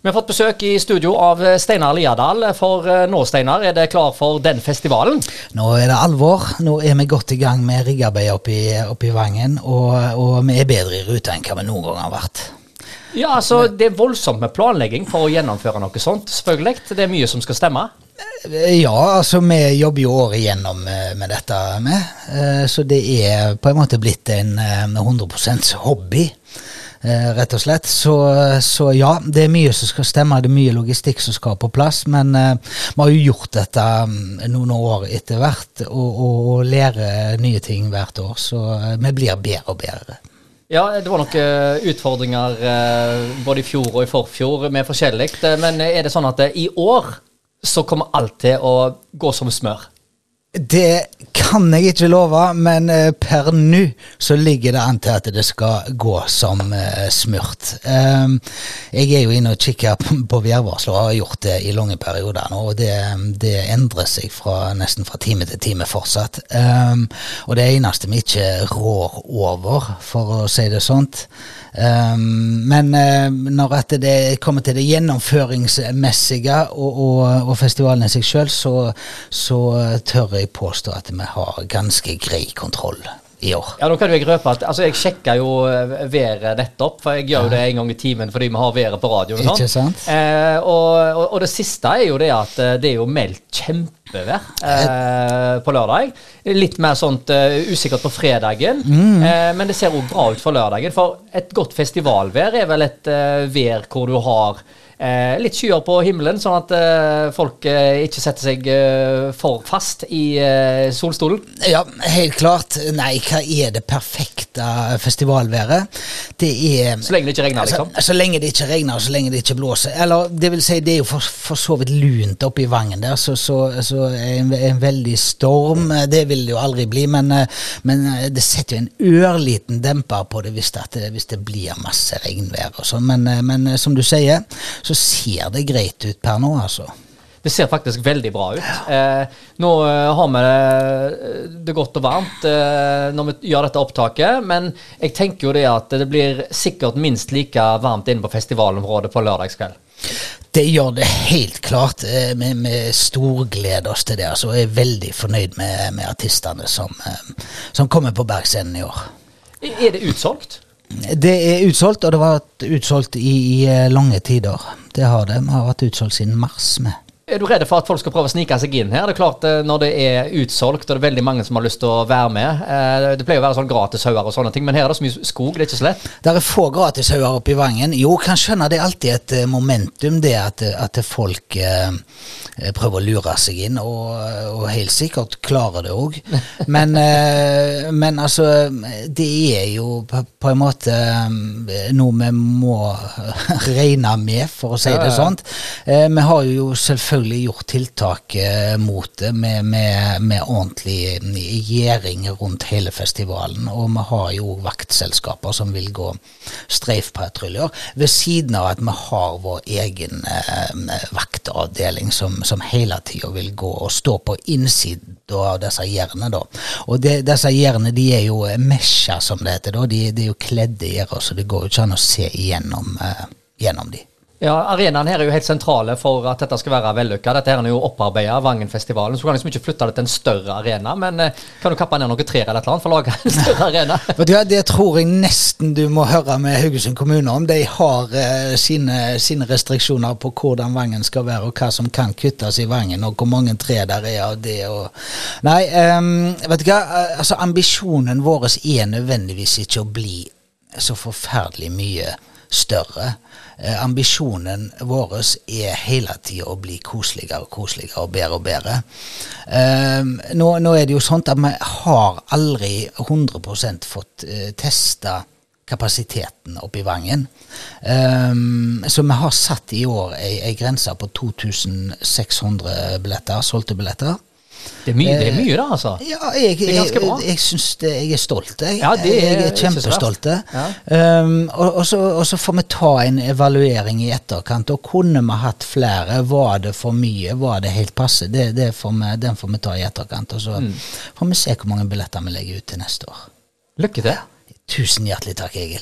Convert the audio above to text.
Vi har fått besøk i studio av Steinar Liadal. For eh, nå, Steinar, er det klar for den festivalen? Nå er det alvor. Nå er vi godt i gang med riggarbeid oppe i, oppe i Vangen. Og, og vi er bedre i rute enn hva vi noen gang har vært. Ja, altså Det er voldsomt med planlegging for å gjennomføre noe sånt. selvfølgelig. Det er mye som skal stemme. Ja, altså vi jobber jo året igjennom eh, med dette med. Eh, så det er på en måte blitt en 100% hobby. Eh, rett og slett. Så, så, ja, det er mye som skal stemme, det er mye logistikk som skal på plass. Men uh, vi har jo gjort dette um, noen år etter hvert, og, og, og lærer nye ting hvert år. Så uh, vi blir bedre og bedre. Ja, det var noen utfordringer både i fjor og i forfjor med forskjellig. Men er det sånn at i år så kommer alt til å gå som smør? Det kan jeg ikke love, men uh, per nå så ligger det an til at det skal gå som uh, smurt. Um, jeg er jo inne og kikker på værvarsler og har gjort det i lange perioder nå, og det, det, endrer seg fra, nesten fra time til time fortsatt. Um, og det eneste vi ikke rår over, for å si det sånt, Um, men uh, når det kommer til det gjennomføringsmessige og, og, og festivalen i seg sjøl, så, så, tør jeg påstå at vi har ganske grei kontroll i år. Ja, nå kan Jeg røpe at altså, jeg sjekker jo eh, været nettopp, for jeg gjør jo det en gang i timen fordi vi har været på radioen. og sant? Eh, og, og, det siste er jo det at eh, det er jo meldt kjempevær eh, på lørdag. Litt mer sånt uh, usikkert på fredagen, mm. eh, men det ser òg bra ut for lørdagen. For et godt festivalvær er vel et uh, vær hvor du har Eh, litt skyer på himmelen, sånn at eh, folk eh, ikke setter seg eh, for fast i eh, solstolen? Ja, helt klart. Nei, hva er det perfekte festivalværet? Det er Så lenge det ikke regner, altså, liksom? Så, så lenge det ikke regner, og så lenge det ikke blåser. Eller det vil si, det er jo for, for så vidt lunt oppe i Vangen der, så, så, så en, en, veldig storm, eh, det vil det jo aldri bli. Men, men det setter jo en ørliten demper på det hvis det, hvis det blir masse regnvær og sånn. Men, men som du sier så ser det greit ut per nå, altså. Det ser faktisk veldig bra ut. Eh, nå eh, har vi det, det godt og varmt eh, når vi gjør dette opptaket, men jeg tenker jo det at det blir sikkert minst like varmt inne på festivalområdet på lørdagskveld. Det gjør det helt klart. Eh, vi, vi storgleder oss til det. Altså, jeg er veldig fornøyd med, med artistene som, eh, som kommer på Bergscenen i år. Er det utsolgt? Det er utsolgt, og det har vært utsolgt i, i eh, lange tider. Det har det. Vi har vært utsolgt siden mars med. Er du redd for at folk skal prøve å snike seg inn her? Det er klart eh, Når det er utsolgt og det er veldig mange som har lyst til å være med eh, Det pleier å være sånn gratishauger og sånne ting, men her er det så mye skog, det er ikke så lett? Det er få gratishauger oppe i Vangen. Jo, kan skjønne det er alltid et eh, momentum, det at, at folk eh, prøver å lure seg inn, og, og helt sikkert klarer det òg. Men, eh, men, altså, det er jo på, på en måte noe vi må regne med, for å si det sånn. vi har jo selvfølgelig selvfølgelig gjort tiltak eh, mot det med, med, med ordentlig gjering rundt hele festivalen. Og vi har jo vaktselskaper som vil gå streifpatruljer, ved siden av at vi har vår egen eh, vaktavdeling som, som hele tida vil gå og stå på innsiden av disse gjerdene. Og det, disse gjerdene de er jo mesja, som det heter. Da. De, de er jo kledde gjerder, så det går jo ikke an å se igjennom, eh, gjennom de. Ja, Arenaen her er jo helt sentrale for at dette skal være vellykka. Dette her er jo opparbeida Vangenfestivalen, så kan liksom ikke flytte det til en større arena. Men eh, kan du kappe ned noen trær eller noe for å lage en større arena? Du, Det tror jeg nesten du må høre med Haugesund kommune om. De har eh, sine, sine, restriksjoner på hvordan Vangen skal være, og hva som kan kuttes i Vangen, og hvor mange tre der er av det. Og... Nei, um, vet du hva. Altså, ambisjonen vår er nødvendigvis ikke å bli så forferdelig mye større. Eh, ambisjonen vår er hele tida å bli koseligere og koseligere og bedre og bedre. Eh, nå, nå, er det jo sånn at vi har aldri 100% fått eh, testa kapasiteten oppe i Vangen. Um, så vi har satt i år ei, ei grense på 2600 billetter, solgte billetter. Det er mye, det er mye da, altså. Ja, jeg, det er ganske bra. Jeg, jeg, synes det, jeg er stolt. Jeg, ja, er, jeg er kjempestolt. Ja. Um, og, og, så, og, så, får vi ta en evaluering i etterkant. Og kunne vi hatt flere? Var det for mye? Var det helt passe? Det, det får vi, den får vi ta i etterkant. Og så mm. får vi se hvor mange billetter vi legger ut til neste år. Lykke til. Tusen hjertelig takk, Egil.